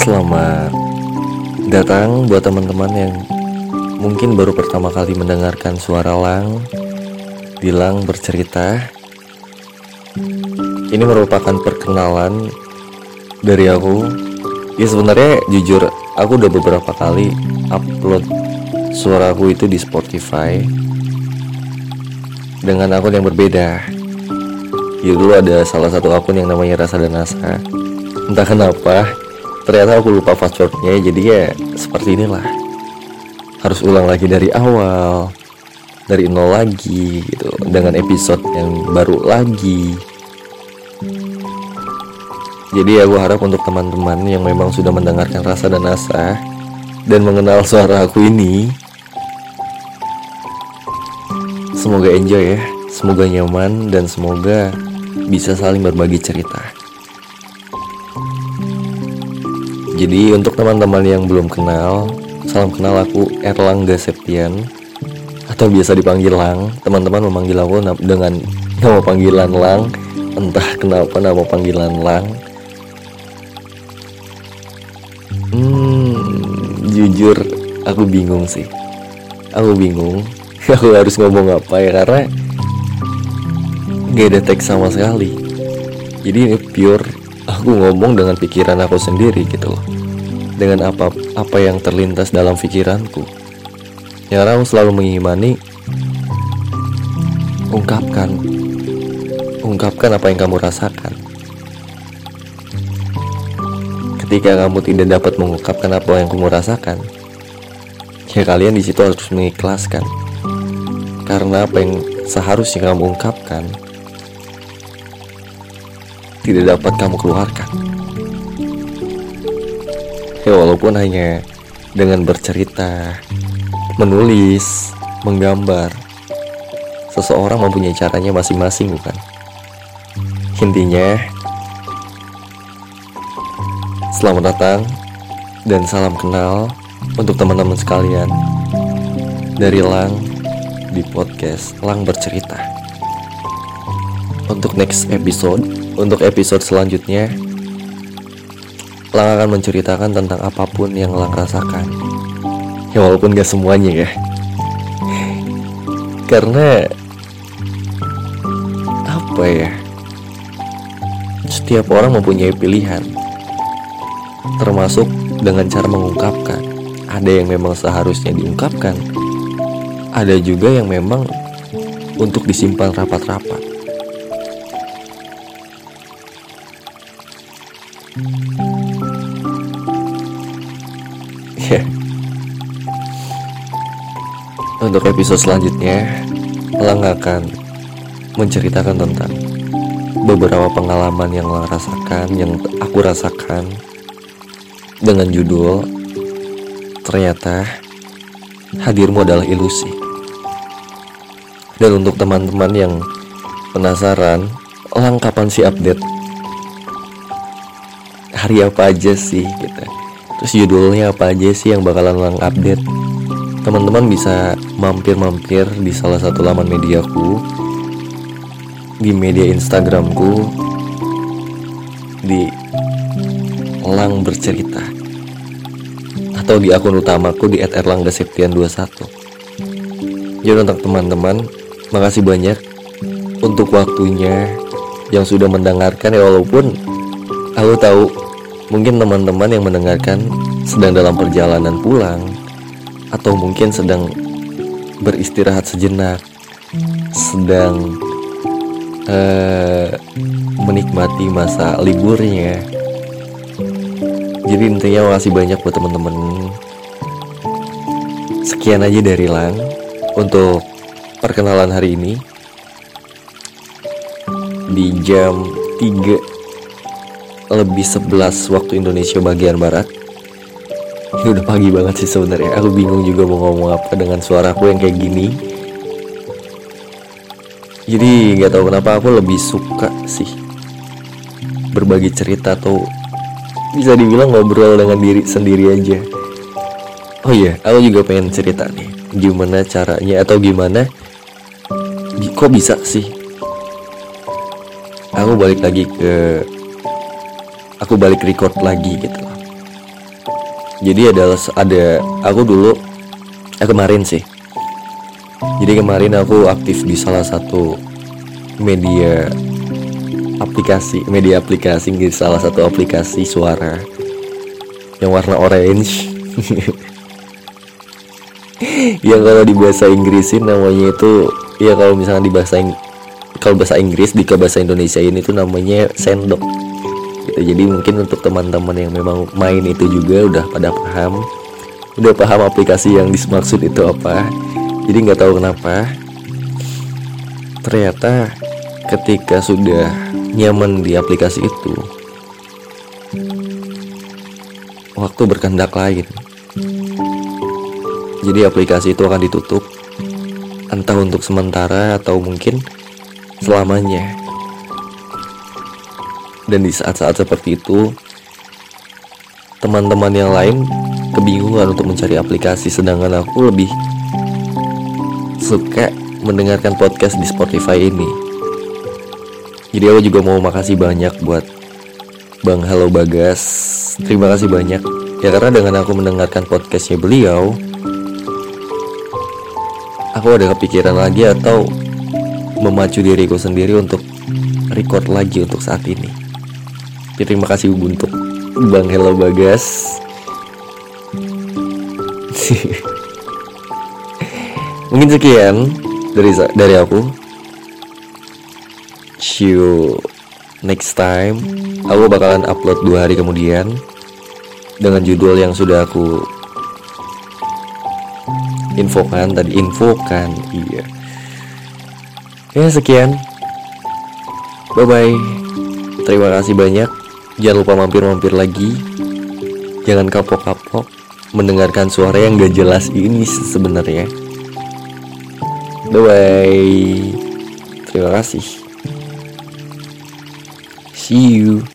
Selamat datang buat teman-teman yang mungkin baru pertama kali mendengarkan suara Lang. Bilang bercerita Ini merupakan perkenalan dari aku. Ya sebenarnya jujur aku udah beberapa kali upload suaraku itu di Spotify Dengan akun yang berbeda Ya dulu ada salah satu akun yang namanya Rasa dan Asa Entah kenapa ternyata aku lupa passwordnya jadi ya seperti inilah. Harus ulang lagi dari awal dari nol lagi gitu dengan episode yang baru lagi. Jadi aku harap untuk teman-teman yang memang sudah mendengarkan rasa dan asa dan mengenal suara aku ini semoga enjoy ya semoga nyaman dan semoga bisa saling berbagi cerita Jadi untuk teman-teman yang belum kenal, salam kenal aku Erlangga Septian atau biasa dipanggil Lang. Teman-teman memanggil aku dengan nama panggilan Lang, entah kenapa nama panggilan Lang. Hmm, jujur aku bingung sih. Aku bingung. Aku harus ngomong apa ya karena gak ada teks sama sekali. Jadi ini pure aku ngomong dengan pikiran aku sendiri gitu loh. Dengan apa apa yang terlintas dalam pikiranku. Yang aku selalu mengimani ungkapkan. Ungkapkan apa yang kamu rasakan. Ketika kamu tidak dapat mengungkapkan apa yang kamu rasakan ya kalian di situ harus mengikhlaskan. Karena apa yang seharusnya kamu ungkapkan tidak dapat kamu keluarkan. Ya walaupun hanya dengan bercerita, menulis, menggambar, seseorang mempunyai caranya masing-masing bukan? Intinya, selamat datang dan salam kenal untuk teman-teman sekalian dari Lang di podcast Lang Bercerita. Untuk next episode untuk episode selanjutnya, Lang akan menceritakan tentang apa pun yang Lang rasakan. Ya walaupun gak semuanya ya. Karena apa ya? Setiap orang mempunyai pilihan. Termasuk dengan cara mengungkapkan. Ada yang memang seharusnya diungkapkan. Ada juga yang memang untuk disimpan rapat-rapat. Ya. Untuk episode selanjutnya, Lang akan menceritakan tentang beberapa pengalaman yang Lang rasakan, yang aku rasakan dengan judul Ternyata Hadirmu adalah ilusi. Dan untuk teman-teman yang penasaran, Lang kapan sih update hari apa aja sih gitu. Terus judulnya apa aja sih yang bakalan lang update? Teman-teman bisa mampir-mampir di salah satu laman mediaku di media instagramku di lang bercerita atau di akun utamaku di @erlanggaseptian21 jadi untuk teman-teman makasih banyak untuk waktunya yang sudah mendengarkan. Ya walaupun aku tahu Mungkin teman-teman yang mendengarkan sedang dalam perjalanan pulang atau mungkin sedang beristirahat sejenak, sedang uh, menikmati masa liburnya. Jadi intinya makasih banyak buat teman-teman. Sekian aja dari Lang untuk perkenalan hari ini di jam 3 lebih 11 waktu Indonesia bagian barat. Ini udah pagi banget sih sebenarnya. Aku bingung juga mau ngomong apa dengan suaraku yang kayak gini. Jadi nggak tahu kenapa aku lebih suka sih berbagi cerita atau bisa dibilang ngobrol dengan diri sendiri aja. Oh iya aku juga pengen cerita nih. Gimana caranya atau gimana? Kok bisa sih? Aku balik lagi ke aku balik record lagi gitu. Loh jadi ada ada aku dulu eh, kemarin sih. Jadi kemarin aku aktif di salah satu media aplikasi media aplikasi di salah satu aplikasi suara yang warna orange. Yang kalau di bahasa Inggrisin namanya itu ya kalau misalnya di bahasa kalau bahasa Inggris di bahasa Indonesia ini tuh namanya sendok gitu. Jadi mungkin untuk teman-teman yang memang main itu juga udah pada paham. Udah paham aplikasi yang dimaksud itu apa. Jadi nggak tahu kenapa. Ternyata ketika sudah nyaman di aplikasi itu waktu berkehendak lain. Jadi aplikasi itu akan ditutup entah untuk sementara atau mungkin selamanya dan di saat-saat seperti itu teman-teman yang lain kebingungan untuk mencari aplikasi sedangkan aku lebih suka mendengarkan podcast di Spotify ini. Jadi aku juga mau makasih banyak buat Bang Halo Bagas. Terima kasih banyak. Ya karena dengan aku mendengarkan podcastnya beliau Aku ada kepikiran lagi atau Memacu diriku sendiri untuk Record lagi untuk saat ini Terima kasih untuk Bang Halo Bagas Mungkin sekian dari dari aku. See you next time. Aku bakalan upload dua hari kemudian dengan judul yang sudah aku infokan tadi infokan iya. Ya sekian. Bye bye. Terima kasih banyak. Jangan lupa mampir-mampir lagi. Jangan kapok-kapok mendengarkan suara yang gak jelas ini sebenarnya. Bye bye. Terima kasih. See you.